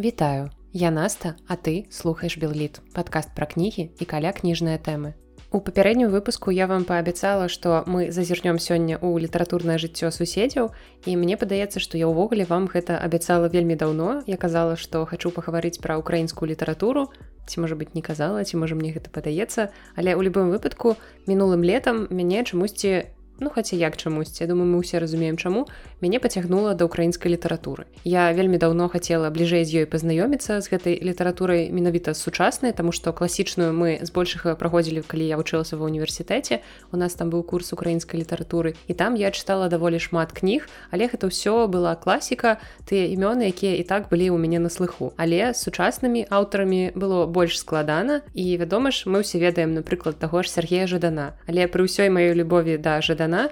Вітаю, я Наста, а ты слухаеш Белліт, падкаст пра кнігі і каля кніжныя тэмы. У папярэднім выпуску я вам паабяцала, што мы зазірнём сёння ў літаратурнае жыццё суседзяў і мне падаецца, што я ўвогуле вам гэта абяцала вельмі даўно. Я казала, што хачу пагаварыць пра украінскую літаратуру. Ці можа быць не казала, ці можа мне гэта падаецца, але ў любым выпадку мінулым летам мяне чамусьці ну хаця як чамусьці думаю мы ўсе разумеем чаму. Мяне пацягнула да украінскай літаратуры. Я вельмі даўно хацела бліжэй з ёй пазнаёміцца з гэтай літаратурай менавіта сучаснай тому што класічную мы збольшага праходзілі калі я вучылася ва універсітэце у нас там быў курс украінскай літаратуры і там я чытала даволі шмат кніг але гэта ўсё была класіка тыя імёны якія і так былі ў мяне на слыху. Але сучаснымі аўтарамі было больш складана і вядома ж мы ўсе ведаем напрыклад таго ж Сергея жадана. Але пры ўсёй маёй любові да жадана яна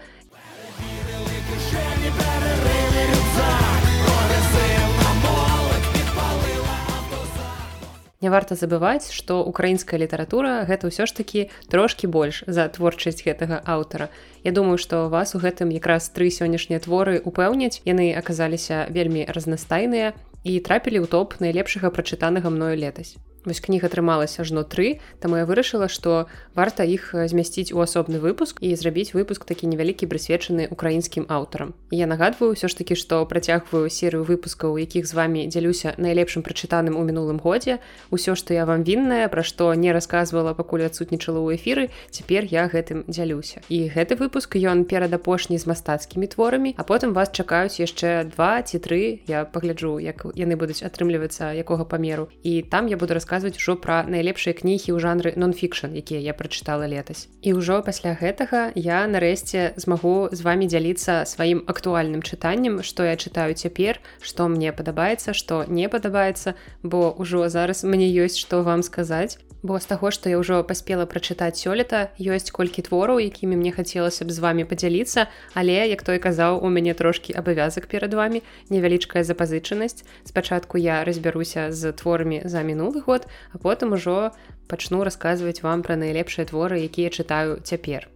Не варта забываць, што украінская літаратура гэта ўсё ж такі трошкі больш за творчасць гэтага аўтара. Я думаю, што вас у гэтым якраз тры сённяшнія творы упэўняць, яны аказаліся вельмі разнастайныя і трапілі ў топ найлепшага прачытанага мною летась. Вось кніга атрымалася ажно тры, таму я вырашыла, што варта іх змясціць у асобны выпуск і зрабіць выпуск такі невялікі прысвечаны украінскім аўтарам. Я нагадваю ўсё ж такі, што працягваю серыю выпускаў, якіх з вамі дзялюся найлепшым прачытаным у мінулым годзе. Усё, што я вам вінная, пра што не расказвала, пакуль адсутнічала ў эфіры, цяпер я гэтым дзялюся. І гэты выпуск ён перад апошні з мастацкімі творамі, а потым вас чакаюць яшчэ два ці тры. Я пагляджу, як яны будуць атрымлівацца якога памеру. І там я буду расказваць расказваць ужо пра найлепшыя кнігі ў жанры нон-фікшн якія я прачытала летась. І ўжо пасля гэтага я нарэшце змагу з вами дзяліцца сваім актуальным чытаннем што я чытаю цяпер што мне падабаецца што не падабаецца бо ўжо зараз мне ёсць што вам сказаць бо з таго што я ўжо паспела прачытаць сёлета ёсць колькі твораў якімі мне хацелася б з вами падзяліцца але як той казаў у мяне трошкі абавязак перад вами невялічкая запазычанасць. Спачатку я разбяруся з творамі за мінулы год а потым ужо пачну расказваць вам пра найлепшыя творы якія чытаю цяпер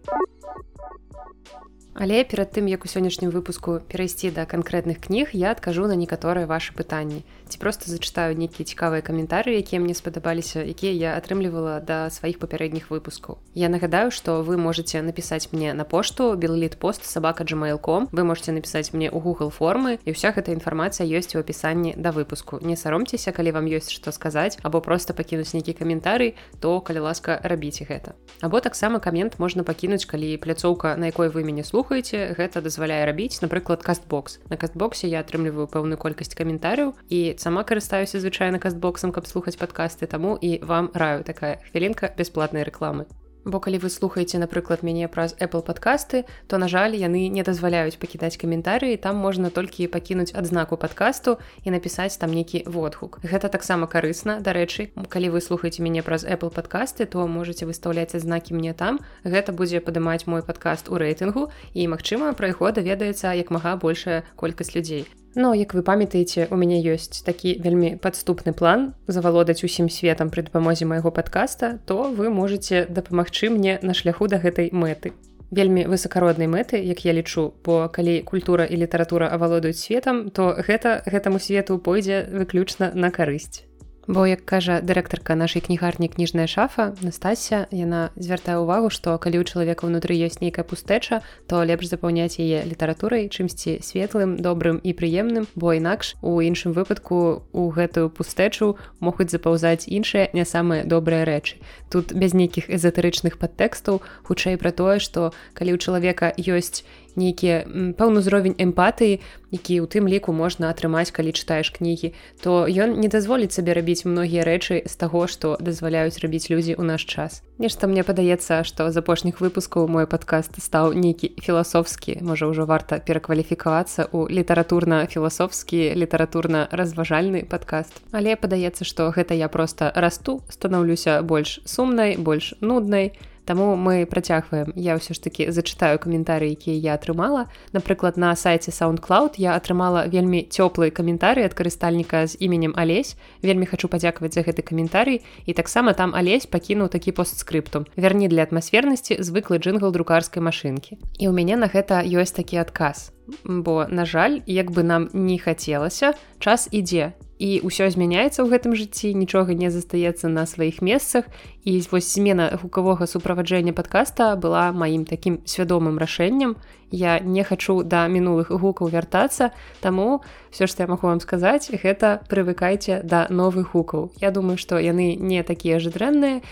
Але перад тым як у сённяшнім выпуску перайсці да канкрэтных кніг я адкажу на некаторыя вашы пытанні. Ці просто зачытаю нейкія цікавыя каментары якія мне спадабаліся якія я атрымлівала да сваіх папярэдніх выпускаў. Я нагадаю што вы можете напісаць мне на пошту белліт пост сабака gmail.com вы можете напісаць мне ў google формы і вся гэта інфармацыя ёсць у апісанні да выпуску. Не саромцеся калі вам ёсць што сказаць або просто пакінуць нейкі каментарый то калі ласка рабіце гэта. Або таксама камент можна пакінуць калі пляцоўка на якой вы мяне слухаеце гэта дазваляе рабіць напрыклад кастбокс. На кастбоксе я атрымліваю пэўную колькасць каментарыяў і сама карыстаюся звычайна кастбоксам каб слухаць падкасты таму і вам раю такая хвілінка бясплатнай рэкламы бо калі вы слухаеце напрыклад мяне праз apple падкасты то на жаль яны не дазваляюць пакідаць каментарыі там можна толькі пакінуць адзнаку падкасту і напісаць там нейкі водгук. Гэта таксама карысна. Дарэчы калі вы слухаеце мяне праз apple падкасты то можете выстаўляць адзнакі мне там. Гэта будзе падымаць мой падкаст у рэйтынгу і магчыма пра яго даведаецца як мага большая колькасць людзей Ну, як вы памятаеце, у мяне ёсць такі вельмі падступны план завалодаць усім светам пры дапамозе майго падкаста, то вы можете дапамагчы мне на шляху да гэтай мэты. Вельмі высакароднай мэты, як я лічу, бо калі культура і літаратура авалодаюць светам, то гэта гэтаму свету пойдзе выключна на карысць. Бо як кажа дырэктарка нашай кнігарні кніжная шафа Настасся яна звяртае ўвагу, што калі ў чалавека ўнутры ёсць нейкая пустэча, то лепш запаўняць яе літаратурай чымсьці светлым, добрым і прыемным, бо інакш у іншым выпадку у гэтую пустэчу могуць запаўзаць іншыя не самыя добрыя рэчы. Тут без нейкіх эзатэрычных падтэкстаў хутчэй пра тое, што калі ў чалавека ёсць нейкі пэўны ўзровень эмпатыі які ў тым ліку можна атрымаць калі чытаеш кнігі то ён не дазволіць сабе рабіць многія рэчы з таго што дазваляюць рабіць людзі ў наш час. Нешта мне падаецца што з апошніх выпускаў мой падкаст стаў нейкі філасофскі можа ўжо варта перакваліфікавацца ў літаратурна-філасофскі літаратурна-разважальны падкаст. Але падаецца што гэта я просто расту станаўлюся больш сумнай больш нуднай і Таму мы працягваем я ўсё ж таки зачытаю каментары якія я атрымала напрыклад на сайце soundcloud я атрымала вельмі цёплы каментары ад карыстальніка з іменем алесь вельмі хочу падзякаваць за гэты каментарый і таксама там алесь пакінуў такі постскрыптум вярні для атмасфернасці звыклы джингл друкарскай машынкі і у мяне на гэта ёсць такі адказ. Бо на жаль як бы нам не хацелася час ідзе і ўсё змяняецца ў гэтым жыцці нічога не застаецца на сваіх месцах. І вось змена гукавога суправаджэння подкаста была маім такім свядомым рашэннем. Я не хачу да мінулых гукаў вяртацца таму все што я магу вам сказаць гэта прывыкайце да новых гукаў. Я думаю што яны не такія ж дрэнныя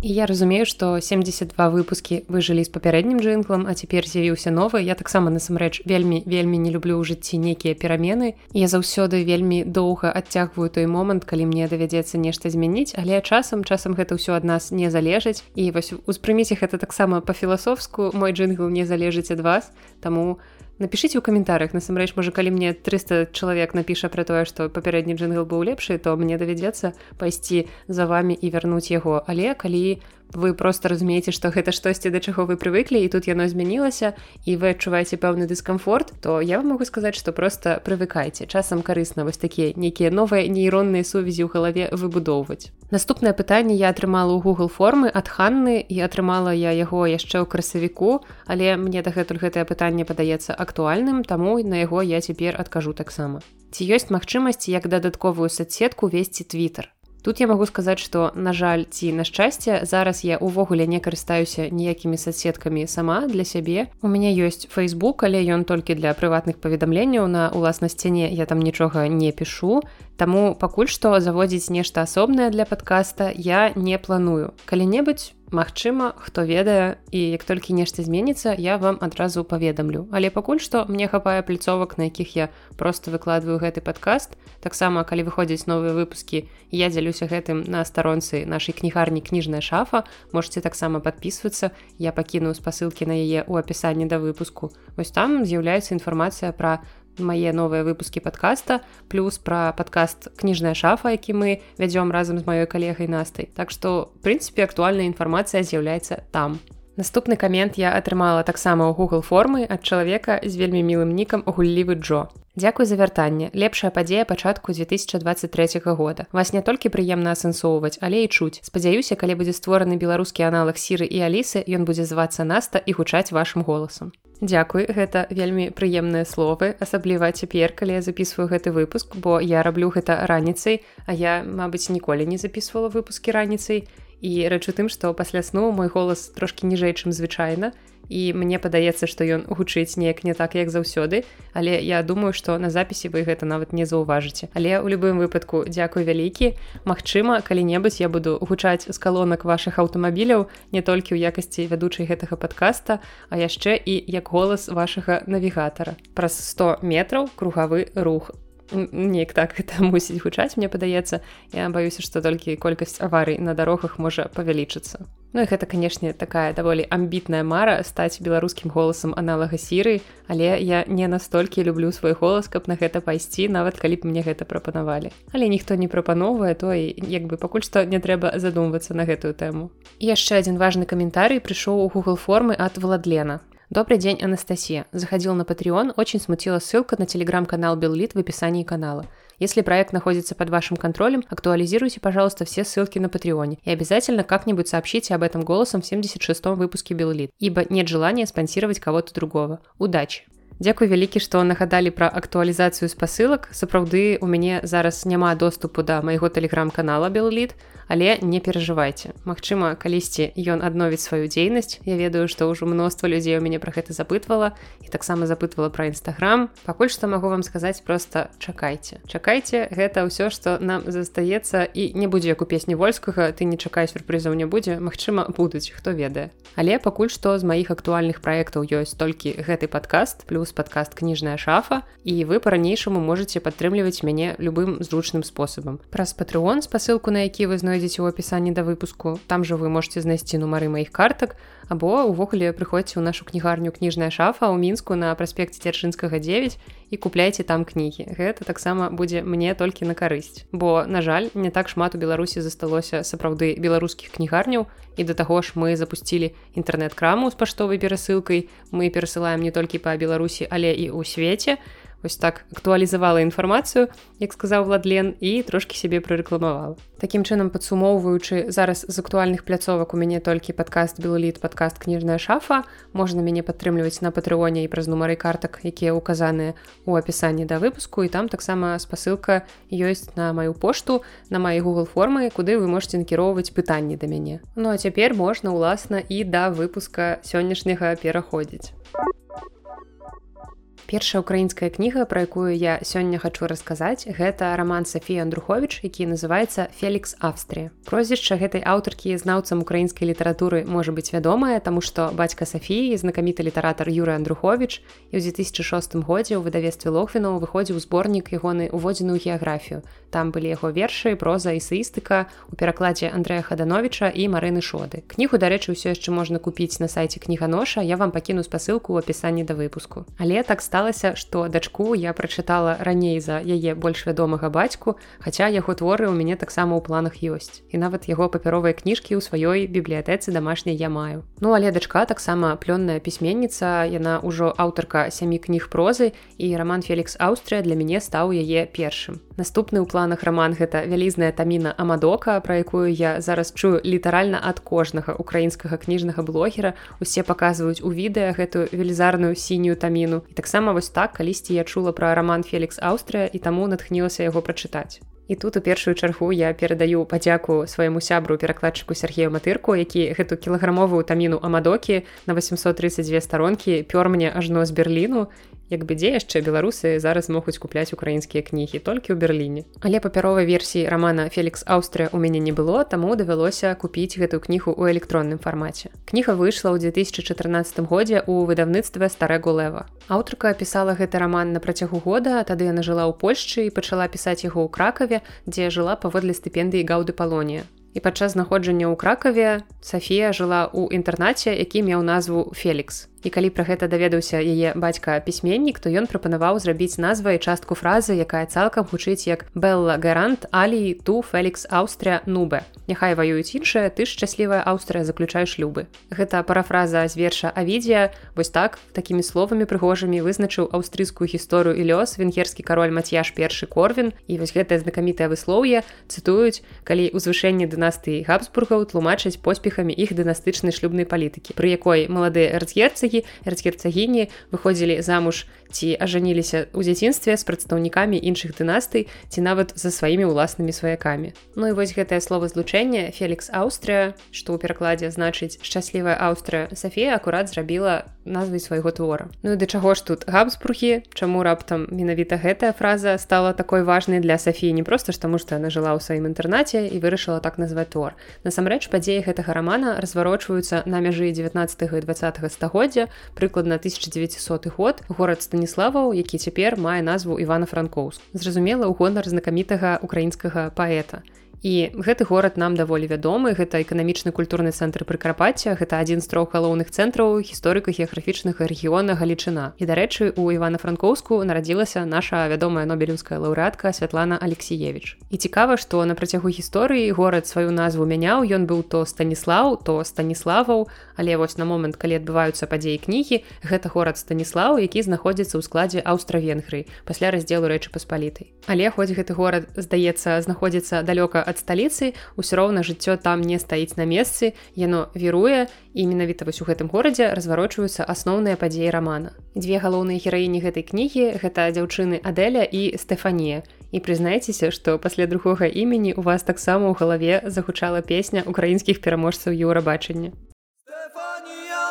І я разумею, што 72 выпускі выжылі з папярэднім джынглам, а цяпер з'явіўся новы. Я таксама насамрэч вельмі вельмі не люблю ў жыцці нейкія перамены. Я заўсёды вельмі доўга адцягваю той момант, калі мне давядзецца нешта змяніць, але часам часам гэта ўсё ад нас не залежыць. І вось успрыміце гэта таксама па-філасофску мой джынгл не залежыць ад вас. Таму напишите ў каментарях насамрэч можа калі мне 300 чалавек напіша пра тое што папярэдні джингл быў лепшы то мне давядзецца пайсці за вами і вярнуць яго але калі вы просто разумееце што гэта штосьці да чаго вы прывыклі і тут яно змянілася і вы адчуваеце пэўны дыскамфорт то я вам могу сказаць што просто прывыкайце. Часам карысна вось такія нейкія новыя нейронныя сувязі ў галаве выбудоўваць. Наступнае пытанне я атрымала ў google формы ад ханны і атрымала я яго яшчэ ў красавіку але мне дагэтуль гэтае пытанне падаецца актуальным таму на яго я цяпер адкажу таксама. Ці ёсць магчымасць як дадатковую соцсетку весці твиттер Тут я магу сказаць, што на жаль ці на шчасце зараз я увогуле не карыстаюся ніякімі соцсеткамі сама для сябе. У мяне ёсць Facebook, але ён толькі для прыватных паведамленняў на уласна сцяне я там нічога не пішу. Таму пакуль што заводзіць нешта асобнае для падкаста я не планую. Калі-небудзь Магчыма, хто ведае і як толькі нешта зменіцца, я вам адразу паведамлю. Але пакуль што мне хапае пляцовак, на якіх я просто выкладваю гэты падкаст. Таксама калі выходзяць новыя выпускі, я дзялюся гэтым на старонцы нашай кнігарні кніжная шафа. можете таксама подписывацца. Я пакіну спасылкі на яе ў апісанні да выпуску. Вось там з'яўляецца інфармацыя пра мае новыя выпускі подкаста плюс пра падкаст кніжная шафа які мы вядзём разам з маёй калегай настай. Так што прынцыпе актуальная інфармацыя з'яўляецца там. Наступны камент я атрымала таксама ў google формы ад чалавека з вельмі мілым нікам гуллівы джо Дзякуй за вяртанне. Лепшая падзея пачатку 2023 года. Вас не толькі прыемна асэнсоўваць але і чуць. Спадзяюся калі будзе створаны беларускі аналаг сіры і алісы ён будзе звацца наста і гучаць вашим голасам Дзякуй, гэта вельмі прыемныя словы, асабліва цяпер, калі я записываю гэты выпуск, бо я раблю гэта раніцай, а я, мабыць, ніколі не записывала выпускі раніцай. І рэч у тым, што пасля сну мой голас трошкі ніжэй, чым звычайна і мне падаецца што ён гучыць неяк не так як заўсёды. Але я думаю што на запісе вы гэта нават не заўважыце. Але у любым выпадку дзякуй вялікі. Мачыма калі-небудзь я буду гучаць з калонак ваших аўтамабіляў не толькі ў якасці вядучай гэтага подкаста а яшчэ і як голас вашага навігатара. Праз 100 метраў кругавы рух неяк так это мусіць гучаць мне падаецца я баюся што толькі колькасць аварый на дарогах можа павялічыцца Ну і гэта канешне такая даволі амбітная мара стаць беларускім голасам аналага сіры але я не настолькі люблю свой голас каб на гэта пайсці нават калі б мне гэта прапанавалі. Але ніхто не прапановвае то і як бы пакуль што не трэба задумвацца на гэтую тэму. Яшчэ адзін важны каментарый прыйшоў у google формы ад владлена Добрый день, Анастасия. Заходил на Patreon, очень смутила ссылка на телеграм-канал Беллит в описании канала. Если проект находится под вашим контролем, актуализируйте, пожалуйста, все ссылки на Патреоне и обязательно как-нибудь сообщите об этом голосом в 76-м выпуске Беллит, ибо нет желания спонсировать кого-то другого. Удачи! Дзякуй вялікі, што нагадалі пра актуалізацыю спасылак. Сапраўды у мяне зараз няма доступу да майго тэлеграм-канала Белліт, але не перажывайце. Магчыма, калісьці ён адновіць сваю дзейнасць. Я ведаю, што ўжо мноства людзей у мяне пра гэта запытвала і таксама запытвала пра нстаграм. Пакуль што магу вам сказаць проста чакайце. Чакайце, гэта ўсё, што нам застаецца і не будзе як у песні вольскага, ты не чакай сюрпрызаў не будзе, Магчыма, будуць, хто ведае. Але пакуль што з маіх актуальных праектаў ёсць толькі гэты падкаст плюс подкаст кніжная шафа і вы по-ранейшаму можете падтрымліваць мяне любым зручным спосабам праз патрыон спасылку на які вы знойдзеце ў апісанні да выпуску. Там жа вы можете знайсці нумары маіх картак або увогуле прыходзьце ў нашу кнігарню кніжная шафа ў мінску на праспекце дзяржынскага 9 і купляйте там кнігі гэта таксама будзе мне толькі на карысць бо на жаль не так шмат у беларусі засталося сапраўды беларускіх кнігарняў і да таго ж мы запусцілі інтэрнэт-краму з паштовай перасылкай. Мы перасылаем не толькі па беларусі але і ў свеце вось так актуалізавала інфармацыю як сказаў владлен і трошки сябе прарэкламавала Такім чынам падсумоўваючы зараз з актуальных пляцовак у мяне толькі падкаст белліт падкаст кніжная шафа можна мяне падтрымліваць на патрыоне і праз нумары картак якія указаныя у апісанні да выпуску і там таксама спасылка ёсць на маю пошту на мае google формы куды вы можете накіроўваць пытанні да мяне Ну а цяпер можна ўласна і да выпуска сённяшняга пераходзіць першая украінская кніга пра якую я сёння хачу расказаць гэта роман Сафія андрухович які называется фелікс австрія прозвішча гэтай аўтаркі знаўцам украінскай літаратуры можа быць вядомая таму што бацька Сафіі знакаміты літаратар юры андрухович і ў 2006 годзе ў выдавестве лохвіну выходзіў зборнік ягоны уводзеную геаграфію там былі яго вершы проза і саістыка у перакладзе Андрэя хадановича і марыны шоды. Кнігу дарэчы ўсё яшчэ можна купіць на сайце кніганоша я вам пакіну спасылку ў апісанні да выпуску. Але так стала сталася што дачку я прачытала раней за яе больш вядомага бацьку хаця яго творы ў мяне таксама ў планах ёсць. І нават яго папяровыя кніжкі ў сваёй бібліятэцы дамашняй я маю. Ну але дачка таксама плённая пісьменніца яна ўжо аўтарка сямі кніг прозы і роман фелікс Аўстрыя для мяне стаў яе першым. Наступны ў планах роман гэта вялізная таміна амадока пра якую я зараз чую літаральна ад кожнага украінскага кніжнага блогера. Усе паказваюць у відэа гэтую велізарную сінюю таміну. І таксама таксама вось так калісьці я чула пра роман фелікс Аўстрыя і таму натхнілася яго прачытаць. І тут у першую чаргу я перадаю падзяку свайму сябру перакладчыку Сергею матырку які гэту кілаграмовую таміну амадокі на 832 старонкі пёр мне ажно з берерліну як бы дзе яшчэ беларусы зараз могуць купляць украінскія кнігі толькі ў берерліне але папяровай версіі романа фелікс Аўстрыя у мяне не было таму давялося купіць гэтую кнігу ў электронным фармаце. Кніга выйшла ў 2014 годзе ў выдаўніцтве старэго лева аўтарка пісала гэты роман на працягу года тады яна жыла ў польшчы і пачала пісаць яго ў кракаве дзе жыла паводле стыпендыі гаўды палонія і падчас знаходжання ў кракаве Сафія жыла ў інтэрнаце які меў назву фелікс І калі пра гэта даведаўся яе бацька пісьменнік, то ён прапанаваў зрабіць назвай частку фразы, якая цалкам гучыць як Белла гарант Алій ту Фелікс Аўстрыя нубе. Няхай ваююць іншыя, ты ж шчаслівая Аўстрыя заключаеш любы. Гэта парафраза з верша Авідзія, вось так такімі словамі прыгожымі вызначыў аўстрыйскую гісторыю і лёс венгерскі кароль Мацьяш першы корвін і вось гэтае знакамітае выслоўе цытуюць, калі ўзвышэнне дынастыі Габсбургаў тлумачаць поспехамі іх дынастычнай шлюбнай палітыкі, пры якой маладыя эрцгерцы герцагі эрцгерцагіні выходзілі замуж ці ажаніліся ў дзяцінстве з прадстаўнікамі іншых дынастый ці нават за сваімі ўласнымі сваякамі. Ну і вось гэтае слово злучэнне фелікс Аўстрыя што ў перакладзе значыць шчаслівая Аўстрыя Сафія акурат зрабіла назвай свайго твора. Ну і да чаго ж тут габспрухі чаму раптам менавіта гэтая фраза стала такой важнай для Сафіі? Не проста ж таму што яна жыла ў сваім інтэрнаце і вырашыла так назваць твор. Насамрэч падзеі гэтага рамана разварочваюцца на мяжы 19 і 20 стагоддзя прыкладна 1900 год. Горад станіславаў які цяпер мае назву івана франкоўск зразумела ў гонар знакамітага украінскага паэта І гэты горад нам даволі вядомы. Гэта эканамічны культурны цэнтр прыкарпацця. Гэта адзін з трох галоўных цэнтраў гісторыка геаграфічнага рэгіёна галічына. І дарэчы у івана-франкоўску нарадзілася наша вядомая нобелеўская лаўрэатка Святлана алексеевич і цікава што на працягу гісторыі горад сваю назву мяняў. Ён быў то станіслаў то станіславаў. Але вось на момант калі адбываюцца падзеі кнігі гэта горад станіслаў які знаходзіцца ў складзе аўстра-венгрыі пасля раздзелу рэчы паспалітай але хоць гэты горад здаецца знаходзіцца далёка ад сталіцы ўсё роўна жыццё там не стаіць на месцы. Яно віруе і менавіта вось у гэтым горадзе разварочваюцца асноўныя падзеі рамана. Дзве галоўныя гераіні гэтай кнігі гэта дзяўчыны адэля і стефанія і прызнайцеся што пасля другога імені у вас таксама ў галаве загучала песня украінскіх пераможцаў еўрабачання.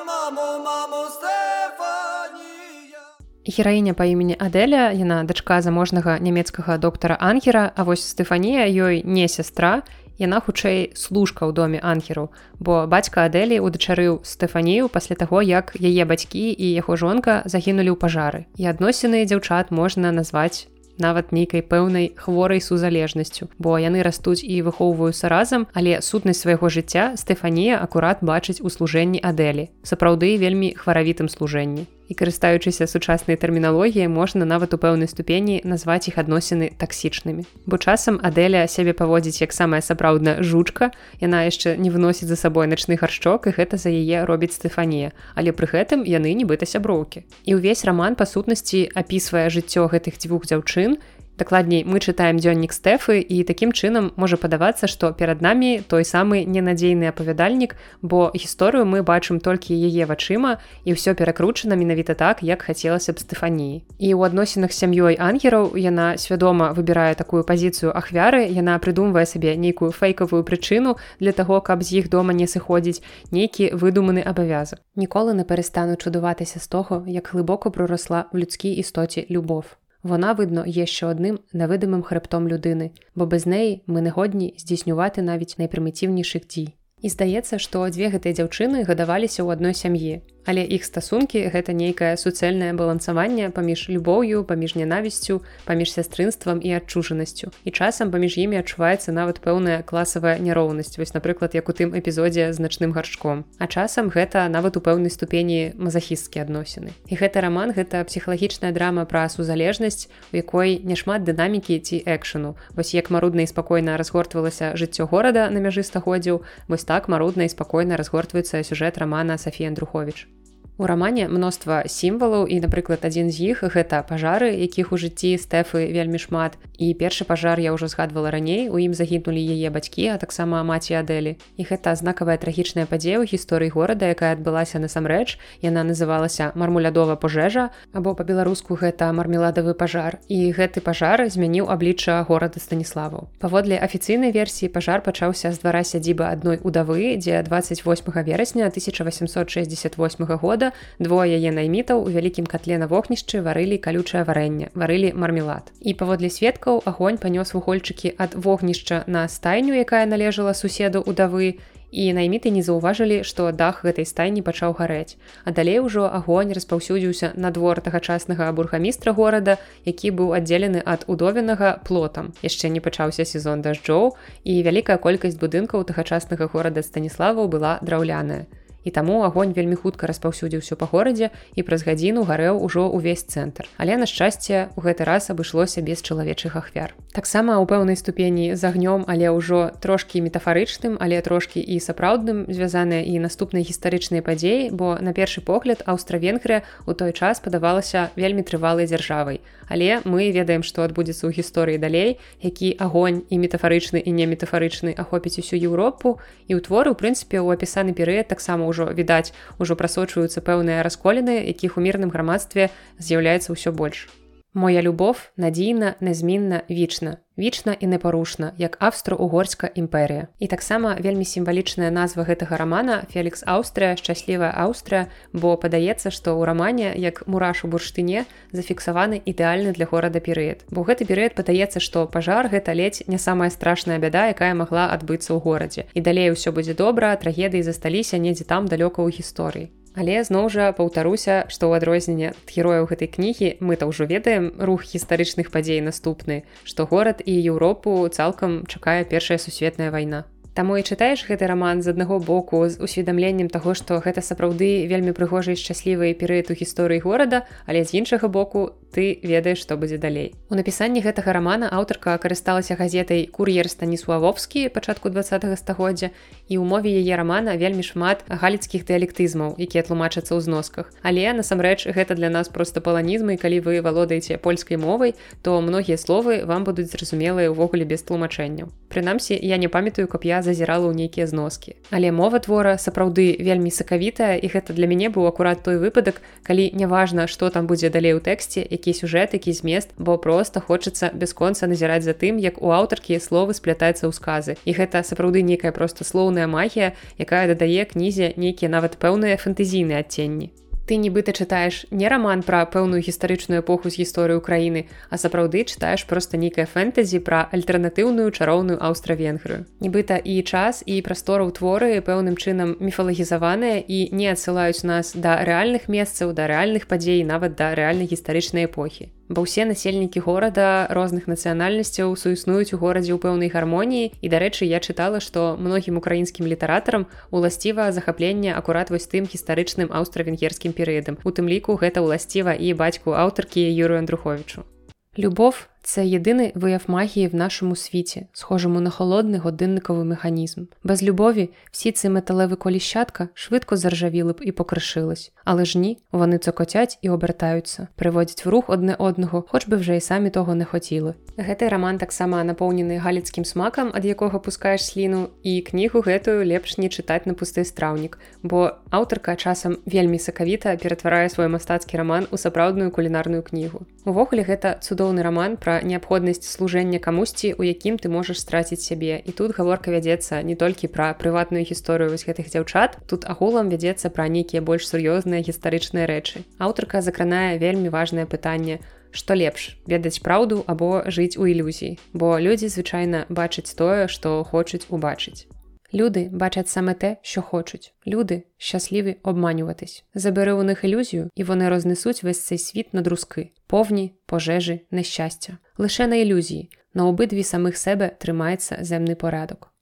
Мамо мамо гераіня па імені адэля яна дачка заможнага нямецкага доктара ангера а вось стефанія ёй не сястра яна хутчэй служка ў доме ангеру бо бацька адэлі удачарыў стефанію пасля таго як яе бацькі і яго жонка загінулі ў пажары. І адносіны дзяўчат можна назваць нават нейкай пэўнай хворай сузалежнасцю бо яны растуць і выхоўваюцца разам але сутнасць свайго жыцця стефанія акурат бачыць у служэнні адэлі сапраўды вельмі хваравітым служэнні і карыстаючыся сучаснай тэрміналогіяй можна нават у пэўнай ступені назваць іх адносіны таксічнымі. Бо часам адэля сябе паводзіць як самая сапраўдная жучка яна яшчэ не выносіць за сабой начны гаршчок і гэта за яе робіць стефанія але пры гэтым яны нібыта сяброўкі. І ўвесь раман па сутнасці апісвае жыццё гэтых дзвюх дзяўчын дакладней мы чытаем дзённік стэфы і такім чынам можа падавацца што перад намі той самы ненадзейны апавядальнік бо гісторыю мы бачым толькі яе вачыма і ўсё перакручана менавіта так як хацелася б стэфаніі і ў адносінах сям'ёй ангераў яна свядома выбірае такую пазіцыю ахвяры яна прыдумвае сабе нейкую фэйкавую прычыну для таго каб з іх дома не сыходзіць нейкі выдуманы абавязак. Ніколы не перастану чудуватися з того як глибоко проросла в людській істоті любов Вона, видно, є ще одним невидимим хребтом людини, бо без неї ми не годні здійснювати навіть найпримітивніших дій. І здаецца, што дзве гэтыя дзяўчыны гадаваліся ў адной сям'і Але іх стасункі гэта нейкае суцэльнае балансаванне паміж любоўю паміж нянавісцю паміж сястрынствам і адчужанасцю. І часам паміж імі адчуваецца нават пэўная класавая няроўнасць вось напрыклад як у тым эпізодзе значным гаршком. А часам гэта нават у пэўнай ступені мазахісцкія адносіны. І гэты раман гэта псіхалагічная драма пра сузалежнасць у якой няшмат дынамікі ці экшану. Вось як марудна і спакойна разгортвалася жыццё горада на мяжы стагоддзяў вось так марудна і спакойна разгортваецца сюжэт рамана Сафія Андрухович У рамане мноства сімвалаў і, напрыклад, адзін з іх гэта пажары, якіх у жыцці стэфы вельмі шмат. І першы пажар я ўжо згадвала раней, у ім загінулі яе бацькі, а таксама маці Адэлі. І гэта знакавая трагічная падзея ў гісторыі горада, якая адбылася насамрэч. Яна называлася мармулядова пожежа, або па-беларуску гэта мармеладавы пажар. І гэты пажар змяніў аблічча горада Станіславаў. Паводле афіцыйнай версіі пажар пачаўся з двара сядзібы адной удавы, дзе 28 верасня 1868 года года двое яе наймітаў у вялікім катле на вогнішчы варылі калючае варэнне варылі мармелад. І паводле сведкаў агонь панёс вугольчыкі ад вогнішча на стайню якая належала суседу удавы і найміты не заўважылі што дах гэтай стайні пачаў гарэць. А далей ужо агонь распаўсюдзіўся на двор тагачаснага бургамістра горада які быў аддзелены ад удовенага плотам. Яшчэ не пачаўся сезон дажджоў і вялікая колькасць будынкаў тагачаснага горада станіславаў была драўляная і таму агонь вельмі хутка распаўсюдзіўся па горадзе і праз гадзіну гарэў ужо ўвесь цэнтр. Але на шчасце у гэты раз абышлося без чалавечых ахвяр. Таксама ў пэўнай ступені з агнём, але ўжо трошкі метафарычным, але трошкі і сапраўдным звязаныя і наступныя гістарычныя падзеі, бо на першы погляд Аўстра-Венгрыя ў той час падавалася вельмі трывалай дзяржавай. Але мы ведаем, што адбудзецца ў гісторыі далей, які агонь і метафарычны і неметафарычны ахопіць усю Еўропу. І ў творы, у прынцыпе, у апісаны перыяд таксама ўжо відаць ужо прасочваюцца пэўныя расколіны якіх у мірным грамадстве з'яўляецца ўсё больш моя любов надзейна нязмінна вечна вічна і непарушна як австро-угорска імперія і таксама вельмі сімвалічная назва гэтага рамана фелікс аўстрыя шчаслівая аўстрыя бо падаецца што ў рамане як мураш у бурштыне зафіксаваны ідэальны для горада перыяд. Бо гэты перыяд падаецца што пажар гэта ледзь не самая страшная бяда якая магла адбыцца ў горадзе. І далей усё будзе добра трагедыі засталіся недзе там далёка ў гісторыі Але зноў жа паўтаруся, што ў адрозненне ад герояў гэтай кнігі мы то ўжо ведаем рух гістарычных падзей наступны, што горад і Еўропу цалкам чакае першая сусветная вайна. Таму і чытаеш гэты раман з аднаго боку з усведамленнем таго, што гэта сапраўды вельмі прыгожы і шчаслівы перыяд у гісторыі горада, але з іншага боку ты ведаеш, што будзе далей. У напісанні гэтага рамана аўтарка карысталася газетай кур'ер станіславовскі пачатку два стагоддзя і ў мове яе рамана вельмі шмат галіцкіх дыялектызмаў, якія тлумачацца ў зносках. Але насамрэч гэта для нас проста паланізмы, калі вы валодаеце польскай мовай, то многія словы вам будуць зразумелыя ўвогуле без тлумачэнняў. Прынамсі я не памятаю, каб я зазірала ў нейкія зноскі. Але мова твора сапраўды вельмі сакавітая і гэта для мяне быў акурат той выпадак, калі няважна, што там будзе далей у тэксце, які сюжэт, які змест, бо проста хочацца бясконца назіраць за тым, як у аўтаркі словы сплятаюцца ў сказы. І гэта сапраўды нейкая проста слоўная магія, якая дадае кнізе нейкія нават пэўныя фэнтэзійныя адценні ты нібыта чытаеш не раман пра пэўную гістарычную эпоху з гісторыі краіны а сапраўды чытаеш проста нейкая фэнтэзі пра альтэрнатыўную чароўную аўстра-венгрыю. Нібыта і час і прастора ў творы пэўным чынам міфалагізаваныя і не адсылаюць нас да рэальных месцаў да рэальных падзей нават да рэальнай гістарычнай эпохі бо ўсе насельнікі горада розных нацыянальнасцяў суіснуюць у горадзе ў пэўнай гармоніі. І дарэчы я чытала што многім украінскім літаратарам уласціва захапленне акурат вось тым гістарычным аўстра-венгерскім перыядам. У тым ліку гэта ўласціва і бацьку аўтаркі юрю андруховичу любов Це єдиний вияв магії в нашому світі, схожому на холодний годинниковий механізм. Без любові всі ці металеві коліщатка швидко заржавіли б і покришились, але ж ні, вони цокотять і обертаються, приводять в рух одне одного, хоч би вже й самі того не хотіли. Гэты роман таксама напоўнены галіцкім смакам, ад якога пускаеш сліну, і кнігу гэтую лепш не чытаць на пусты страўнік, бо аўтарка часам вельмі сакавіта ператварае свой мастацкі раман у сапраўдную кулінарную кнігу. Увогуле гэта цудоўны раман пра неабходнасць служэння камусьці у якім ты можаш страціць сябе і тут гаворка вядзецца не толькі пра прыватную гісторыю вось гэтых дзяўчат тут агулам вядзецца пра нейкія больш сур'ёзныя гістарычныя рэчы. Аўтарка закранае вельмі важное пытанне што лепш ведаць праўду або жыць у ілюзіі бо людзі звычайна бачаць тое што хочуць убачыць Люди бачать саме те, що хочуть. Люди щасливі обманюватись. Забери у них ілюзію, і вони рознесуть весь цей світ на друзки, повні, пожежі, нещастя. Лише на ілюзії, на обидві самих себе тримається земний порядок.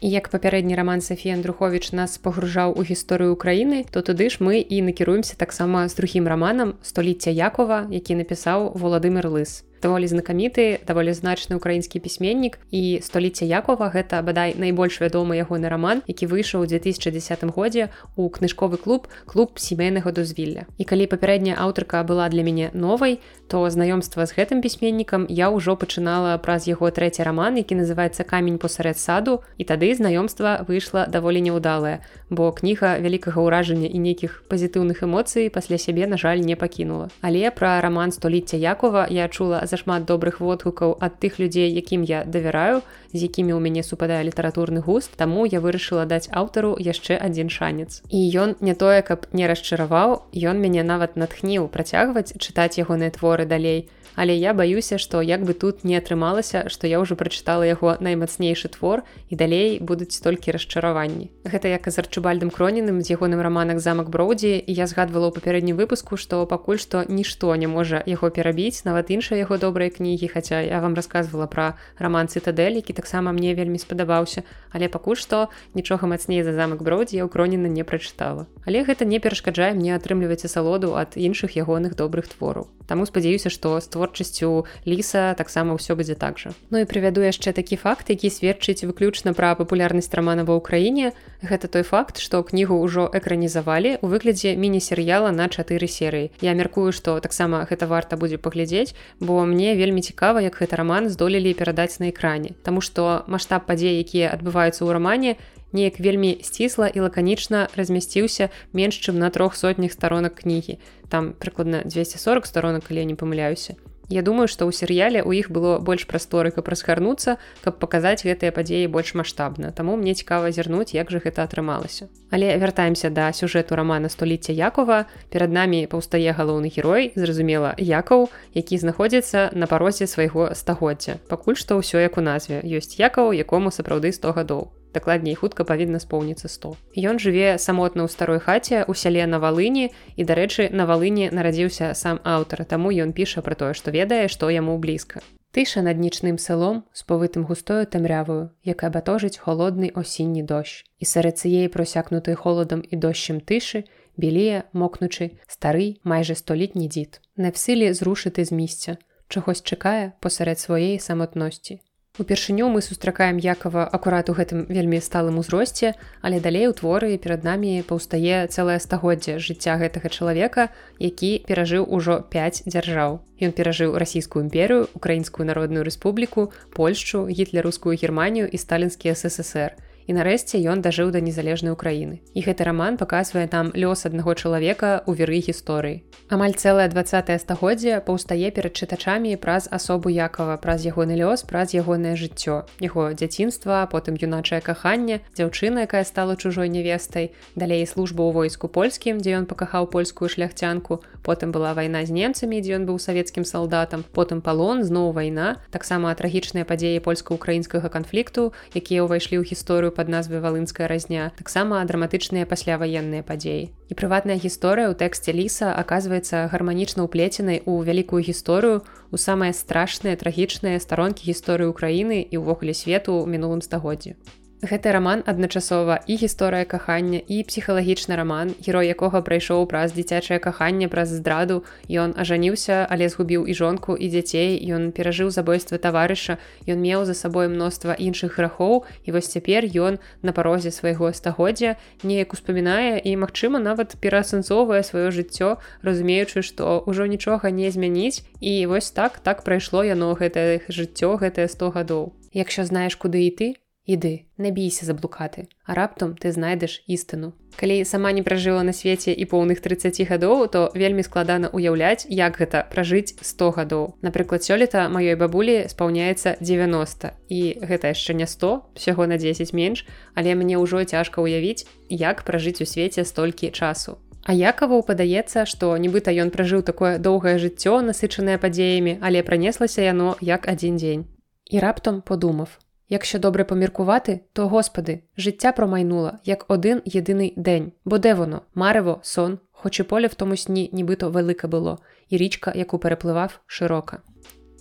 І як папярэдні роман Сафія Андрухович нас погружаў у гісторыю Україны, то туды ж мы і накіруемся таксама з другім раманам століцця Якова, які напісаў Володимир Лыс Даволі знакаміты даволі значны украінскі пісьменнік. І століцця Якова гэта бадай найбольш вядомы ягоны раман які выйшаў у 2010 годзе у кніжковы клуб клуб сямейнага дозвілля. І калі папярэдняя аўтарка была для мяне новай то знаёмства з гэтым пісьменнікам я ўжо пачынала праз яго трэці раман які называется камень посяред саду і тады знаёмства выйшла даволі няўдалая бо кніга вялікага ўражання і нейкіх пазітыўных эмоцый пасля сябе на жаль не пакінула. Але пра раман століцця Якова я чула зашмат добрых водгукаў ад тых людзей якім я давяраю з якімі ў мяне супадае літаратурны густ таму я вырашыла даць аўтару яшчэ адзін шанец. І ён не тое каб не расчараваў ён мяне нават натхніў працягваць чытаць ягоныя творы далей. Але я баюся што як бы тут не атрымалася што я ўжо прачытала яго наймацнейшы твор і далей будуць толькі расчараванні. Гэта як з арчыбальдам кроніным з ягоным раманах замак броудзі і я згадвала ў папярэднім выпуску што пакуль што нішто не можа яго перабіць нават іншыя яго добрыя кнігі хаця я вам рассказывала пра раман цытадель які таксама мне вельмі спадабаўся але пакуль што нічога мацней за замак броудзі я ў кроніна не прачытала. Але гэта не перашкаджае мне атрымліваць асалоду ад іншых ягоных добрых твораў. Таму спадзяюся што створ творчасцю ліса таксама ўсё будзе так жа. Ну і прывяду яшчэ такі факт які сведчыць выключна пра папулярнасць рамана ва ўкраіне. Гэта той факт што кнігу ўжо экранізавалі у выглядзе міні-серыяла на чатыры серыі. Я мяркую што таксама гэта варта будзе паглядзець бо мне вельмі цікава як гэты раман здолелі перадаць на экране. Таму што маштаб падзей якія адбываюцца ў рамане неяк вельмі сцісла і лаканічна размясціўся менш чым на трох сотнях старонак кнігі. Там прыкладна 240 старонак калі не памыляюся Я думаю, што ў серыяле ў іх было больш прасторы, каб расхарнуцца, каб паказаць гэтыя падзеі больш маштабна. Таму мне цікава зірнуць, як жа гэта атрымалася. Але вяртаемся да сюжэту рамана століцця Якова. Перад намі паўстае галоўны герой, зразумела, Якаў, які знаходзіцца на парозе свайго стагоддзя. Пакуль што ўсё як у назве. ёсць Якаў, якому сапраўды 100 гадоў дакладней хутка павінна споўніцца 100 Ён жыве самотна ў старой хаце у сяле на валыні і дарэчы на валыні нарадзіўся сам аўтар таму ён піша пра тое што ведае што яму блізка. Тыша над нічным сэлом з повытым густою тэмрявую якая батожыць холодны осінні дождж. І сярод цієї просякнутой холадам і дощем тышы білее мокнучы стары майже столітні дзід на всілі зрушыты з місця. Чагось чакае посярод сваей самотнасці Упершыню мы сустракаем якава акурат у гэтым вельмі сталым узросце, але далей у творы перад намі паўстае цэлае стагоддзе жыцця гэтага чалавека, які перажыў ужо 5 дзяржаў. Ён перажыў расійскую імперыю, украінскую народную рэспубліку, Польшчу, гітлерускую германію і сталінскі ССР і нарэшце ён дажыў да незалежнай Україніны. І гэты раман паказвае там лёс аднаго чалавека ў веры гісторыі. Амаль цэлае 20 стагоддзе паўстае перад чытачамі праз асобу Якова, праз ягоны лёс, праз ягонае жыццё. Яго дзяцінства, потым юначае каханне, дзяўчына, якая стала чужой невестай, далей служба ў войску польскім, дзе ён пакахаў польскую шляхцянку, потым была вайна з немцамі дзе ён быў савецкім салдатам. Потым палон зноў вайна. Таксама трагічныя падзеі польска-украінскага канфлікту якія ўвайшлі ў гісторыю пад назвай валынская разня таксама драматычныя пасляваенныя падзеі. І прыватная гісторыя ў тэксце ліса аказваецца гарманічна ўплеценай у вялікую гісторыю у самыя страшныя трагічныя старонкі гісторыі ўкраіны і ўвогуле свету мінулым стагоддзі Гэты раман адначасова і гісторыя кахання і псіхалагічны раман, герой якога прайшоў праз дзіцячае каханне праз здраду. Ён ажаніўся, але згубіў і жонку і дзяцей. Ён перажыў забойства таварыша. Ён меў за сабой мноства іншых грахоў і вось цяпер ён на парозе свайго стагоддзя неяк успамінае і, магчыма, нават пераасэнсоўвае сваё жыццё, разумеючы, што ўжо нічога не змяніць. І вось так так прайшло яно гэтае жыццё гэтыя 100 гадоў. Якщо знаеш, куды і ты, Іды, не бійся заблукаты, а раптам ты знайдзеш істыну. Калі сама не пражыла на свеце і поўных 30 гадоў, то вельмі складана ўяўляць, як гэта пражыць 100 гадоў. Напрыклад, сёлета маёй бабулі спаўняецца 90 і гэта яшчэ не 100, усяго на 10 менш, але мне ўжо цяжка ўявіць, як пражыць у свеце столькі часу. Якаву падаецца, што нібыта ён пражыў такое доўгае жыццё, насычанае падзеямі, але пранеслася яно як адзін дзень. І раптам подумав, Якщо добре поміркувати, то господи, життя промайнуло як один єдиний день. Бо де воно? Марево, сон, хоч і поле в тому сні, нібито велике було, і річка, яку перепливав, широка.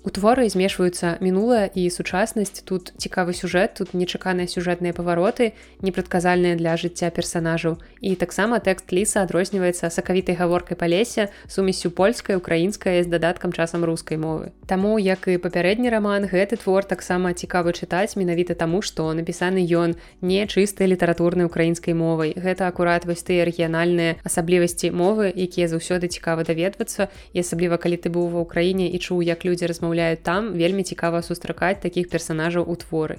У творы змешваюцца мінулая і сучаснасць. Тут цікавы сюжэт тут нечаканыя сюжэтныя павароты непрадказальныя для жыцця персанажаў. І таксама тэкст ліса адрозніваецца сакавітай гаворкай па лесе сумесю польскай украінскай з дадаткам часам рускай мовы. Таму як і папярэдні раман гэты твор таксама цікавы чытаць менавіта таму што напісаны ён не чыстай літаратурнай украінскай мовай. Гэта акурат вось тыя рэгіянальныя асаблівасці мовы якія заўсёды цікава даведвацца. І асабліва калі ты быў ва ўкраіне і чуў як людзі размаўляюць размаўляюць там вельмі цікава сустракаць такіх персанажаў у творы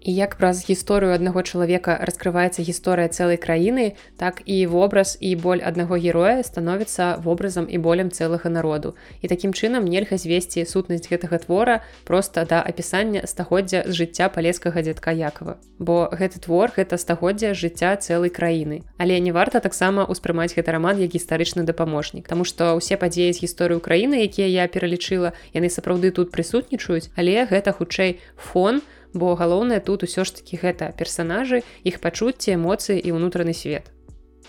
І як праз гісторыю аднаго чалавека раскрываецца гісторыя цэлай краіны, так і вобраз і боль аднаго героя становіцца вобразам і болем цэлага народу. І такім чынам нельга звесці сутнасць гэтага твора проста да апісання стагоддзя з жыцця палескага дзядка Якова. Бо гэты твор гэта стагоддзя жыцця цэлай краіны. Але не варта таксама ўспрымаць гэты раман як гістарычны дапаможнік, Таму што ўсе падзеі з гісторыі краіны, якія я пералічыла, яны сапраўды тут прысутнічаюць, але гэта хутчэй фон, бо галоўнае тут усё ж такі гэта персанажы іх пачуцці эмоцыі і ўнутраны свет.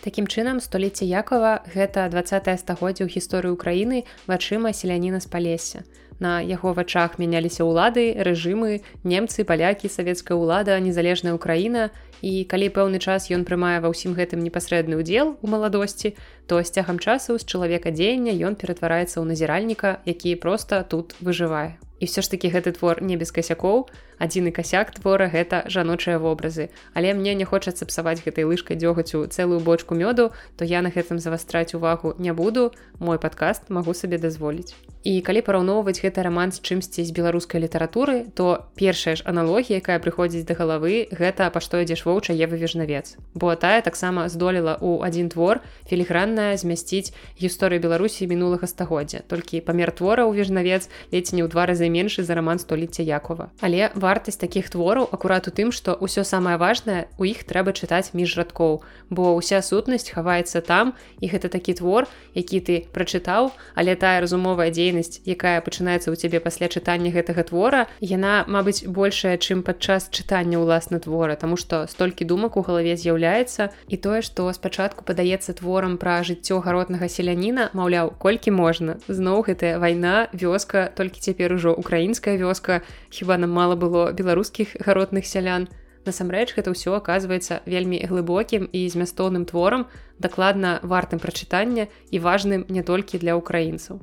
Такім чынам століцце якова гэта 20 стагоддзя ў гісторыі ўкраіны вачыма селяніна з палесся. На яго вачах мяняліся ўлады рэжымы немцы палякі савецкая ўлада незалежная ўкраіна і калі пэўны час ён прымае ва ўсім гэтым непасрэдны ўдзел у маладосці то з цягам часу з чалавека дзеяння ён ператвараецца ў назіральніка які проста тут выжывае. І все ж таки гэты твор не без касякоў адзіны касяк твора гэта жаночыя вобразы. Але мне не хочацца псаваць гэтай лыжкай дзёгацю цэлую бочку мёду то я на гэтым завастраць увагу не буду мой падкаст магу сабе дазволіць. І калі параўноўваць гэты роман з чымсьці з беларускай літаратуры то першая ж аналогія якая прыходзіць да галавы гэта па што ідзеш воўча евы вежнавец бо тая таксама здолела у адзін твор філігранная змясціць гісторыю беларусі мінулага стагоддзя. Толькі памер твора ў вежнавец ледзь не ў два разы меншы за роман століцця Якова. Але вартасць такіх твораў акурат у тым, што ўсё самае важнае у іх трэба чытаць між радкоў, бо ўся сутнасць хаваецца там і гэта такі твор, які ты прачытаў, але тая разумовая дзейнасць, якая пачынаецца ў цябе пасля чытання гэтага твора, яна, мабыць, большая, чым падчас чытання ўласна твора, Таму што столькі думак у галаве з'яўляецца і тое, што спачатку падаецца творам пра жыццё гаротнага селяніна, маўляў, колькі можна. Зноў гэтая вайна, вёска толькі цяпер ужо украінская вёска хіба нам мала было беларускіх гаротных сялян. Насамрэч гэта ўсё аказваецца вельмі глыбокім і змястоўным творам дакладна вартым прачытання і важным не толькі для украінцаў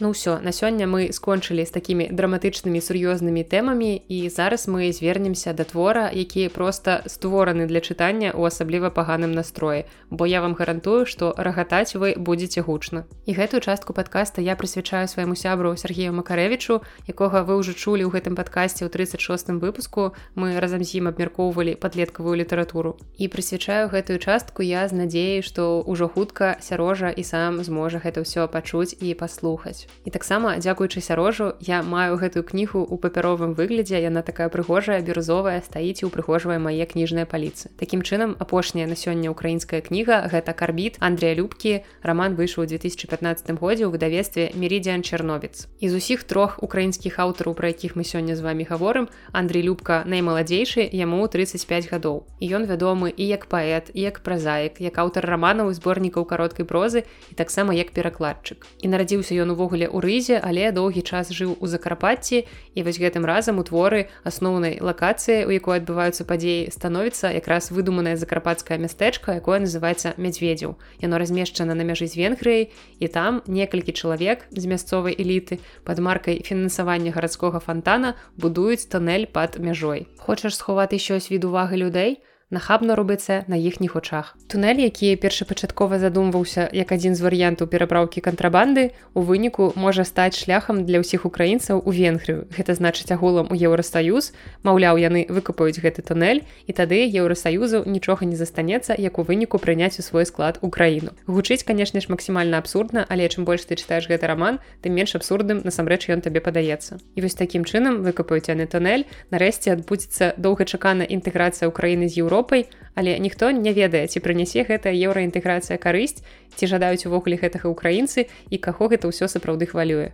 Ну ўсё на сёння мы скончылі з такімі драматычнымі сур'ёзнымі тэмамі і зараз мы звернемся да твора які проста створаны для чытання у асабліва паганым настроі. Бо я вам гарантую што рагатаць вы будетеце гучна. І гэтую частку падкаста я прысвячаю свайму сябру Сергею макарэвічу якога вы ўжо чулі ў гэтым падкасці ў 36 выпуску. Мы разам з ім абмяркоўвалі падлеткавую літаратуру. І прысвячаю гэтую частку я з надзеяй што ўжо хутка сярожа і сам зможа гэта ўсё пачуць і паслухаць чытаюць і таксама дзякуючы сярожу я маю гэтую кнігу у папяровым выглядзе яна такая прыгожая бірузовая стаіць і упрыгожвае мае кніжныя паліцы. Такім чынам апошняя на сёння украінская кніга гэта карбіт Андрея любкі. Роман выйшаў у 2015 годзе ў выдавестве меридиан чарновец з усіх трох украінскіх аўтараў пра якіх мы сёння з вами гаворым Андрей любка наймаладзейшы яму 35 гадоў. І ён вядомы і як паэт і як празаік як аўтар раманаў зборнікаў кароткай прозы і таксама як перакладчык. І нарадзіўся ён увогуле ў рызе але доўгі час жыў у закарпатці і вось гэтым разам у творы асноўнай лакацыі у якой адбываюцца падзеі становіцца якраз выдуманае закарпатскае мястэчка якое называется мядзведзяў яно размешчана на мяжы з венгрыяй і там некалькі чалавек з мясцовай эліты под маркай фінансавання гарадскога фонтана будуюць тоннель под мяжой. Хочаш сховаць щось від уваги людей нахабна робіцца на іхніх очах. Тунель, які першапачаткова задумваўся як адзін з варыянтаў перапраўкі кантрабанды, у выніку можа стаць шляхам для ўсіх украінцаў у Венгрыю. Гэта значыць агулам у Еўросаюз, Маўляў, яны выкапаюць гэты тунель і тады Еўросаюзу нічога не застанецца, як у выніку прыняць у свой склад Украіну. Гучыць, канешне ж, максімальна абсурдна, але чым больш ты чытаеш гэты раман, тым менш абсурдным насамрэч ён табе падаецца. І вось такім чынам выкапаюць яны тунель, нарэшце адбудзецца доўгачакана інтэграцыя ўкраіны з Еўропы Еўропай, але ніхто не ведае, ці прынясе гэтая еўраінтэграцыя карысць, ці жадаюць увогуле гэтага ўкраінцы і каго гэта ўсё сапраўды хвалюе.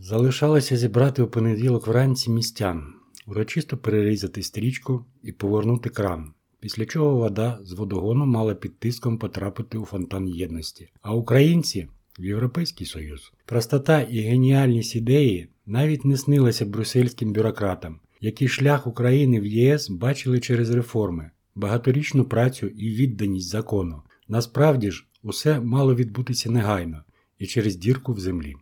Залишалася зібрати у понеділок вранці містян, урочисто перерізати стрічку і повернути кран, після чого вода з водогону мала під тиском потрапити у фонтан єдності. А українці в Європейський Союз. Простота і геніальність ідеї навіть не снилася брюссельським бюрократам, які шлях України в ЄС бачили через реформи, багаторічну працю і відданість закону. Насправді ж, усе мало відбутися негайно і через дірку в землі.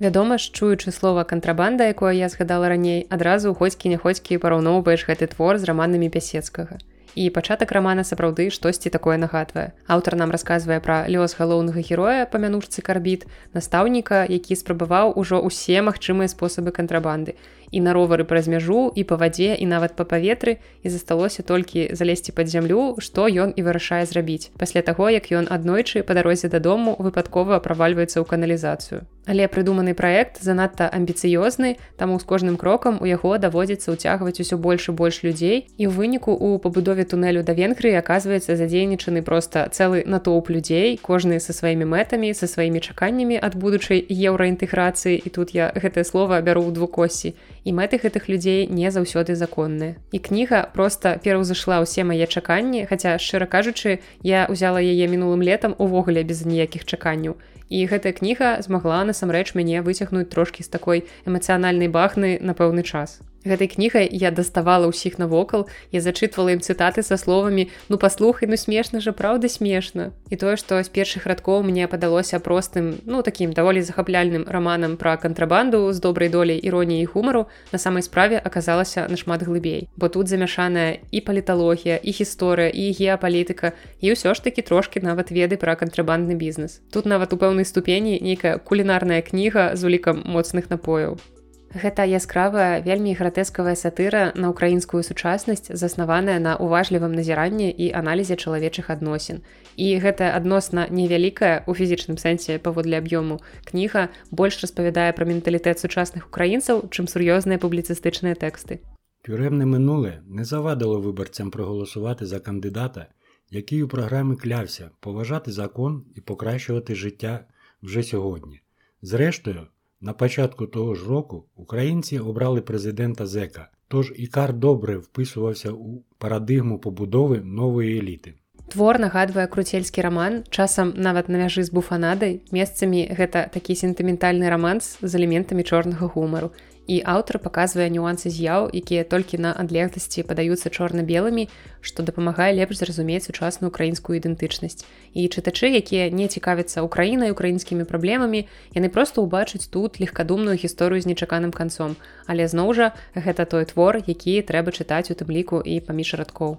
Вядома ж, чуючы слова кантрабанда, якое я згадала раней, адразу хоцькі няходзькі параўноўваеш гэты твор з раманамі пясецкага. І пачатак рамана сапраўды штосьці такое нагадвае. Аўтар нам расказвае пра лёс галоўнага героя памянушцы карбіт, настаўніка, які спрабаваў ужо ўсе магчымыя спосабы кантрабанды і на ровары праз мяжу і па вадзе і нават па паветры і засталося толькі залезці пад зямлю што ён і вырашае зрабіць. Пасля таго як ён аднойчы па дарозе дадому выпадкова правальваецца ў каналізацыю. Але прыдуманы праект занадта амбіцыёзны таму з кожным крокам у яго даводзіцца ўцягваць усё больш і больш людзей і ў выніку у пабудове тунелю да венгрыі аказваецца задзейнічаны проста цэлы натоўп людзей кожны са сваімі мэтамі са сваімі чаканнямі ад будучай еўраінтэграцыі. І тут я гэтае слово бяру ў двукосі і мэты гэтых людзей не заўсёды законныя. І кніга проста пераўзышла ўсе мае чаканні, хаця шчыра кажучы, я ўзяла яе мінулым летам увогуле без ніякіх чаканняў. І гэтая кніга змагла насамрэч мяне выцягнуць трошкі з такой эмацыянальнай бахны на пэўны час гэтай кнігай я даставала ўсіх навокал я зачытвала ім цытаты са словамі ну паслухай ну смешна жа праўда смешна і тое што з першых радкоў мне падалося простым ну такім даволі захапляльным раманам пра кантрабанду з добрай доляй іроніі гумару на самай справе аказалася нашмат глыбей. Бо тут замяшаная і паліталогія і гісторыя і геапалітыка і ўсё ж такі трошкі нават веды пра кантрабандны бізнес. Тут нават у пэўнай ступені нейкая кулінарная кніга з улікам моцных напояў Гэта яскравая вельмі гратэскавая сатыра на ўкраінскую сучаснасць заснаваная на уважлівым назіранні і аналізе чалавечых адносін. І гэта адносна невялікая у фізічным сэнсе паводле аб'ёму кніга больш распавядае пра менталітэт сучасных украінцаў, чым сур'ёзныя публіцыстычныя тэксты. Тюремне минуле не завадило виборцям проголосувати за кандидата, який у програмі клявся поважати закон і покращувати життя вже сьогодні. Зрештою, На початку того ж року українці обрали президента Зека, тож Ікар добре вписувався у парадигму побудови нової еліти. Твор нагадвае круцельскі раман, часам нават на мяжы з буфанадай, месцамі гэта такі сентыментальны раманс з элементамі чорнага гумару і аўтар паказвае нюансы з'яў якія толькі на адлегласці падаюцца чорна-белымі што дапамагае лепш зразумець сучасную украінскую ідэнтычнасць. І чытачы якія не цікавяцца украінай украінскімі праблемамі яны проста ўбачаць тут легкадумную гісторыю з нечаканым канцом. Але зноў жа гэта той твор які трэба чытаць у тым ліку і паміж радкоў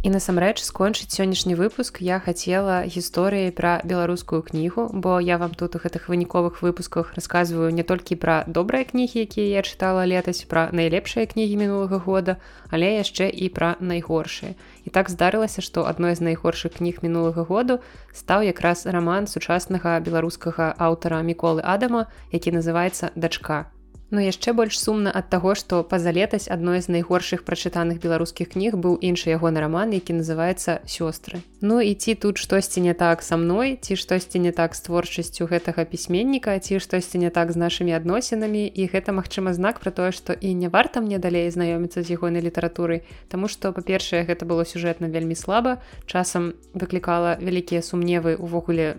І насамрэч скончыць сённяшні выпуск я хацела гісторыяй пра беларускую кнігу, бо я вам тут у гэтых выніковых выпусках расказваю не толькі пра добрыя кнігі, якія я чытала летась пра найлепшыя кнігі мінулага года, але яшчэ і пра найгоршыя. І так здарылася, што адной з найгоршых кніг мінулага году стаў якраз раман сучаснага беларускага аўтара міколы Адама, які называецца дачка. Ну яшчэ больш сумна ад таго, што па-за летась адной з найгоршых прачытаных беларускіх кніг быў іншы ягоны раман, які называецца сёстры. Ну і ці тут штосьці не так са мной, ці штосьці не так з творчасцю гэтага пісьменніка, ці штосьці не так з нашымі адносінамі. І гэта магчыма знак пра тое, што і не варта мне далей знаёміцца з ягонай літаратурай, Таму што па-першае гэта было сюжэтна вельмі слаба, часам выклікала вялікія сумневы увогуле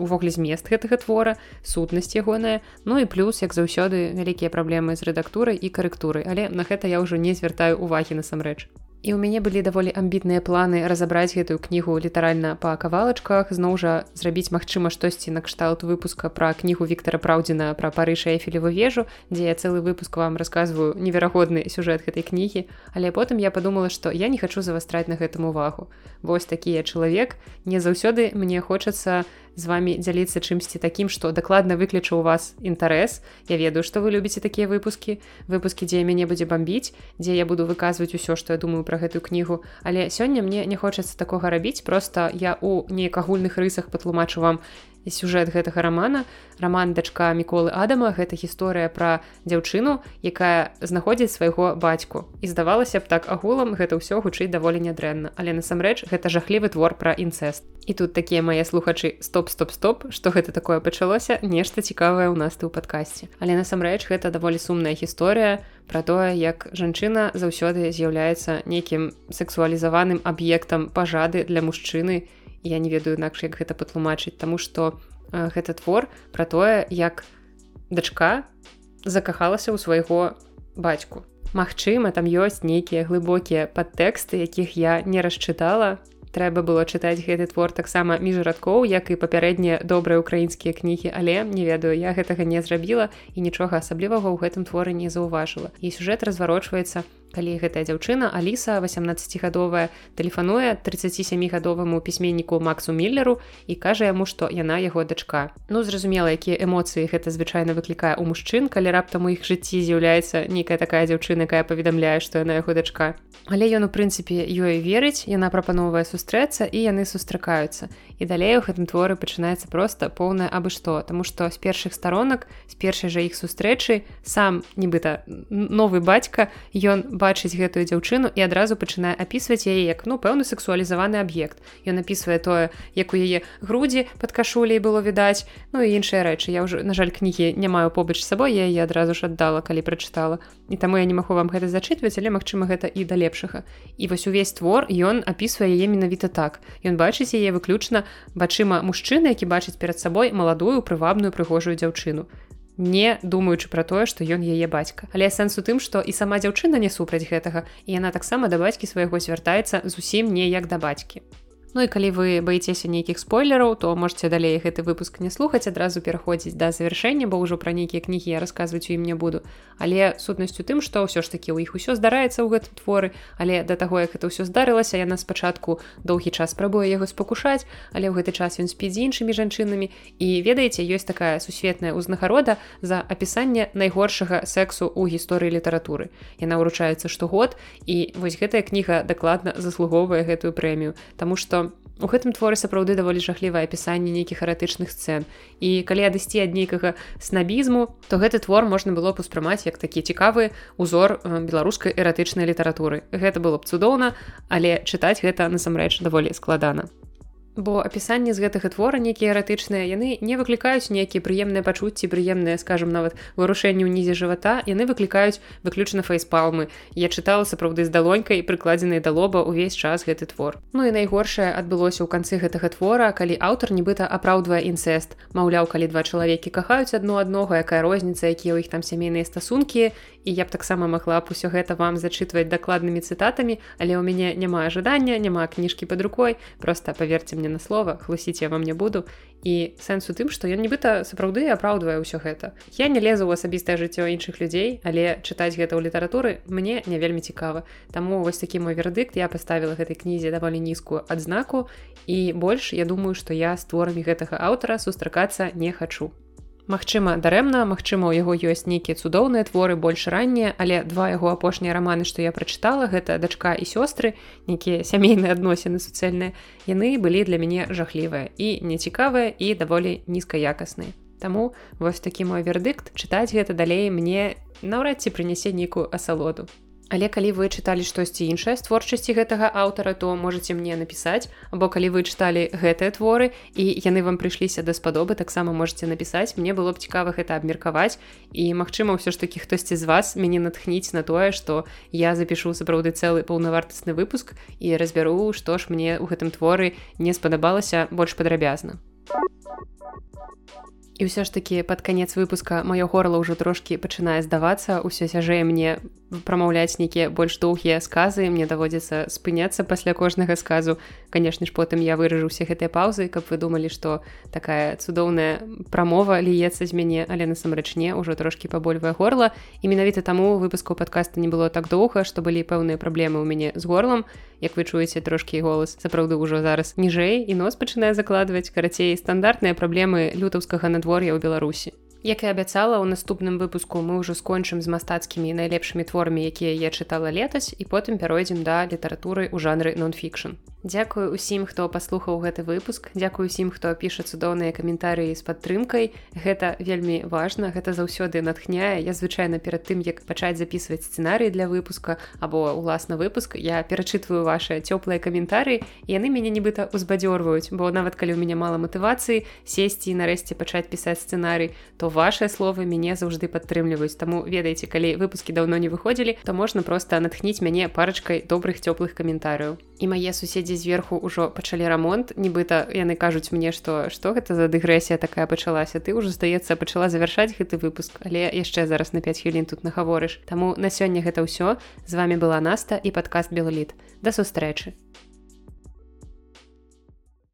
увогуле змест гэтага твора, сутнасць ягоная, Ну і плюс як заўсёды вялікія праблемы з рэдактурай і карэктурай, але на гэта я ўжо не звяртаю увагі насамрэч. І ў мяне былі даволі амбітныя планы разабраць гэтую кнігу літаральна па кавалачках зноў жа зрабіць магчыма штосьці накшталт выпуска пра кнігу Віктора Праўдзіна пра парыша эфелеву вежу, дзе я цэлы выпуск вам расказваю неверагодны сюжэт гэтай кнігі, але потым я падумала, што я не хачу завастраць на гэтым увагу. Вось такі чалавек, не заўсёды мне хочацца з вами дзяліцца чымсьці такім што дакладна выключу у вас інтарэс. Я ведаю што вы любіце такія выпускі. Выпускі дзе мяне будзе бомбіць дзе я буду выказваць усё што я думаю пра гэтую кнігу. Але сёння мне не хочацца такога рабіць просто я у нейк агульных рысах патлумачу вам сюжэт гэтага рамана. Роман дачка міколы адама гэта гісторыя пра дзяўчыну якая знаходзіць свайго бацьку. І здавалася б так агулам гэта ўсё гучыць даволі нядрэнна. Але насамрэч гэта жахлівы твор пра інцэст. І тут такія мае слухачы стоп стоп стоп что гэта такое пачалося нешта цікавае ў нас ты ў падкасці. Але насамрэч гэта даволі сумная гісторыя про тое як жанчына заўсёды з'яўляецца нейкім сексуалізаваным аб'ектам пажады для мужчыны я не ведаю інакш як гэта патлумачыць тому что э, гэта твор про тое як дачка закахалася ў свайго бацьку. Магчыма там ёсць нейкія глыбокія падтэксты якіх я не расчытала. Трэба было чытаць гэты твор таксама між радкоў як і папярэднія добрыя украінскія кнігі але не ведаю я гэтага не зрабіла і нічога асаблівага ў гэтым творы не заўважыла. І сюжэт разварочваецца калі гэтая дзяўчына Аліса 18гадовая тэлефануе 37гадоваму пісьменніку Максу міллеру і кажа яму што яна яго дачка. Ну зразумела якія эмоцыі гэта звычайна выклікае у мужчын калі раптам у іх жыцці з'яўляецца нейкая такая дзяўчына якая паведамляе што яна яго дачка. Але ён у прынцыпе ёй верыць яна прапановвае сустрэцца і яны сустракаюцца. І далей у гэтым творы пачынаецца проста поўнае абы што Таму што з першых старонак з першай жа іх сустрэчы сам нібыта новы бацька ён бачыць гэтую дзяўчыну і адразу пачынае апісваць яе як ну пэўны сексуалізаваны аб'ект. Ён напісвае тое як у яе грудзі под кашулей было відаць ну і іншыя рэчы. Я ўжо на жаль кнігі не маю побач сабой я яе адразу ж аддала калі прачытала. І таму я не магу вам гэта зачытваць але магчыма гэта і да лепшага. І вось увесь твор ён апісвае яе менавіта так. Ён бачыць яе выключна бачыма мужчыны які бачыць перад сабой маладую прывабную прыгожую дзяўчыну не думаючы пра тое што ён яе бацька. Але сэнс у тым што і сама дзяўчына не супраць гэтага і яна таксама да бацькі свайго звяртаецца зусім не як да бацькі Ну і калі вы баецеся нейкіх спойлераў, то можете далей гэты выпуск не слухаць адразу пераходзіць да завяршэння, бо ўжо пра нейкія кнігі я расказваць у ім не буду. Але сутнасцю тым, што ўсё ж такі ў іх усё здараецца ў гэтым творы, але да таго як это ўсё здарылася, яна спачатку доўгі час спрабуе яго спакушаць, але ў гэты час ён спіць з іншымі жанчынамі. І ведаеце, ёсць такая сусветная ўзнагарода за апісанне найгоршага сексу ў гісторыі літаратуры. Яна ўручаецца штогод і вось гэтая кніга дакладна заслугоўвае гэтую прэмію, Таму што У гэтым творы сапраўды даволі жахлівае апісанне нейкіх эратычных сцэн. І калі адысці ад нейкага снабізму, то гэты твор можна было б успрымаць як такі цікавы узор беларускай эратычнай літаратуры. Гэта было б цудоўна, але чытаць гэта насамрэч даволі складана бо апісанні з гэтага твора нейкія эратычныя яны не выклікаюць нейкія прыемныя пачуцці прыемныя скажем нават вырушэнні ўнізе жывата яны выклікаюць выключна фейспалмы. Я чытала сапраўды з далонькай прыкладзенай да лоба ўвесь час гэты твор. Ну і найгоршае адбылося ў канцы гэтага твора калі аўтар нібыта апраўдвае інцэст. Маўляў калі два чалавекі кахаюць адно аднога якая розніца якія ў іх там сямейныя стасункі. І я б таксама магла б усё гэта вам зачытваць дакладнымі цытатамі але ў мяне няма жадання няма кніжкі под рукой. Просто паверьце мне мне на слова хлусіць я вам не буду. І сэнс у тым што ён нібыта сапраўды апраўдвае ўсё гэта. Я не лезу ў асабістае жыццё іншых людзей але чытаць гэта ў літаратуры мне не вельмі цікава. Таму вось такі мой вердыкт. Я паставіла гэтай кнізе даволі нізкую адзнаку. І больш я думаю што я з творамі гэтага аўтара сустракацца не хачу Магчыма, дарэмна, магчыма, у яго ёсць нейкія цудоўныя творы больш раннія, але два яго апошнія раманы, што я прачытала, гэта дачка і сёстры, нейкія сямейныя адносіны суцэльныя. Яны былі для мяне жахлівыя і нецікавыя і даволі нізкаякасныя. Таму вось такі мой вердыкт чытаць гэта далей мне наўрад ці прынясе нейкую асалоду. Але калі вы чыталі штосьці іншае з творчасці гэтага аўтара, то можете мне напісаць, або калі вы чыталі гэтыя творы і яны вам прыйшліся даспадобы, таксама можете напісаць, мне было б цікава гэта абмеркаваць. І магчыма, ўсё ж такі хтосьці з вас мяне натхніць на тое, што я запішу сапраўды цэлы паўнавартасны выпуск і разбяру, што ж мне ў гэтым творы не спадабалася больш падрабязна. І ўсё ж такі пад канец выпуска маё горла ўжо трошкі пачынае здавацца ўсё цяжэй мне прамаўляць нейкія больш доўгія сказы. Мне даводзіцца спыняцца пасля кожнага сказу канешне ж потым я выражу усе гэтыя паўзы каб вы думалі што такая цудоўная прамова ліецца з мяне але насамрэч не ўжо трошкі пабольвае горла і менавіта таму выпуску падкаста не было так доўга што былі пэўныя праблемы ў мяне з горлам як вы чуеце трошкі голас сапраўды ўжо зараз ніжэй і нос пачынае закладваць карацей стандартныя праблемы лютаўскага надвор надвор'я ў беларусі Як і абяцала, у наступным выпуску мы ўжо скончым з мастацкімі найлепшымі творамі, якія я чытала летась і потым пяройдзем да літаратуры ў жанры нон-фікшн. Дзякую усім, хто паслухаў гэты выпуск. Дзякую усім, хто піша цудоўныя каментарыі з падтрымкай. Гэта вельмі важна, гэта заўсёды натхняе. Я звычайна перад тым, як пачаць записываць сцэнарый для выпуска або уласна выпуск, я перачытваю ваши цёплыя каментары і яны мяне нібыта узбадзёрваюць, бо нават калі ў мяне мала матывацыі сесці і нарэшце пачаць пісаць сцэнарый, то ваши словы мяне заўжды падтрымліваюць таму ведаеце калі выпускі даўно не выходзілі то можна просто натхніць мяне парачкай добрых цёплых каментарыяў і мае суседзі зверху ўжо пачалі рамонт нібыта яны кажуць мне што што гэта за дыгрэсія такая пачалася. Ты ўжо здаецца пачала завяршаць гэты выпуск але яшчэ зараз на 5 хвілін тут нагаворыш. Таму на сёння гэта ўсё. З вами была наста і падкаст белліт да сустрэчы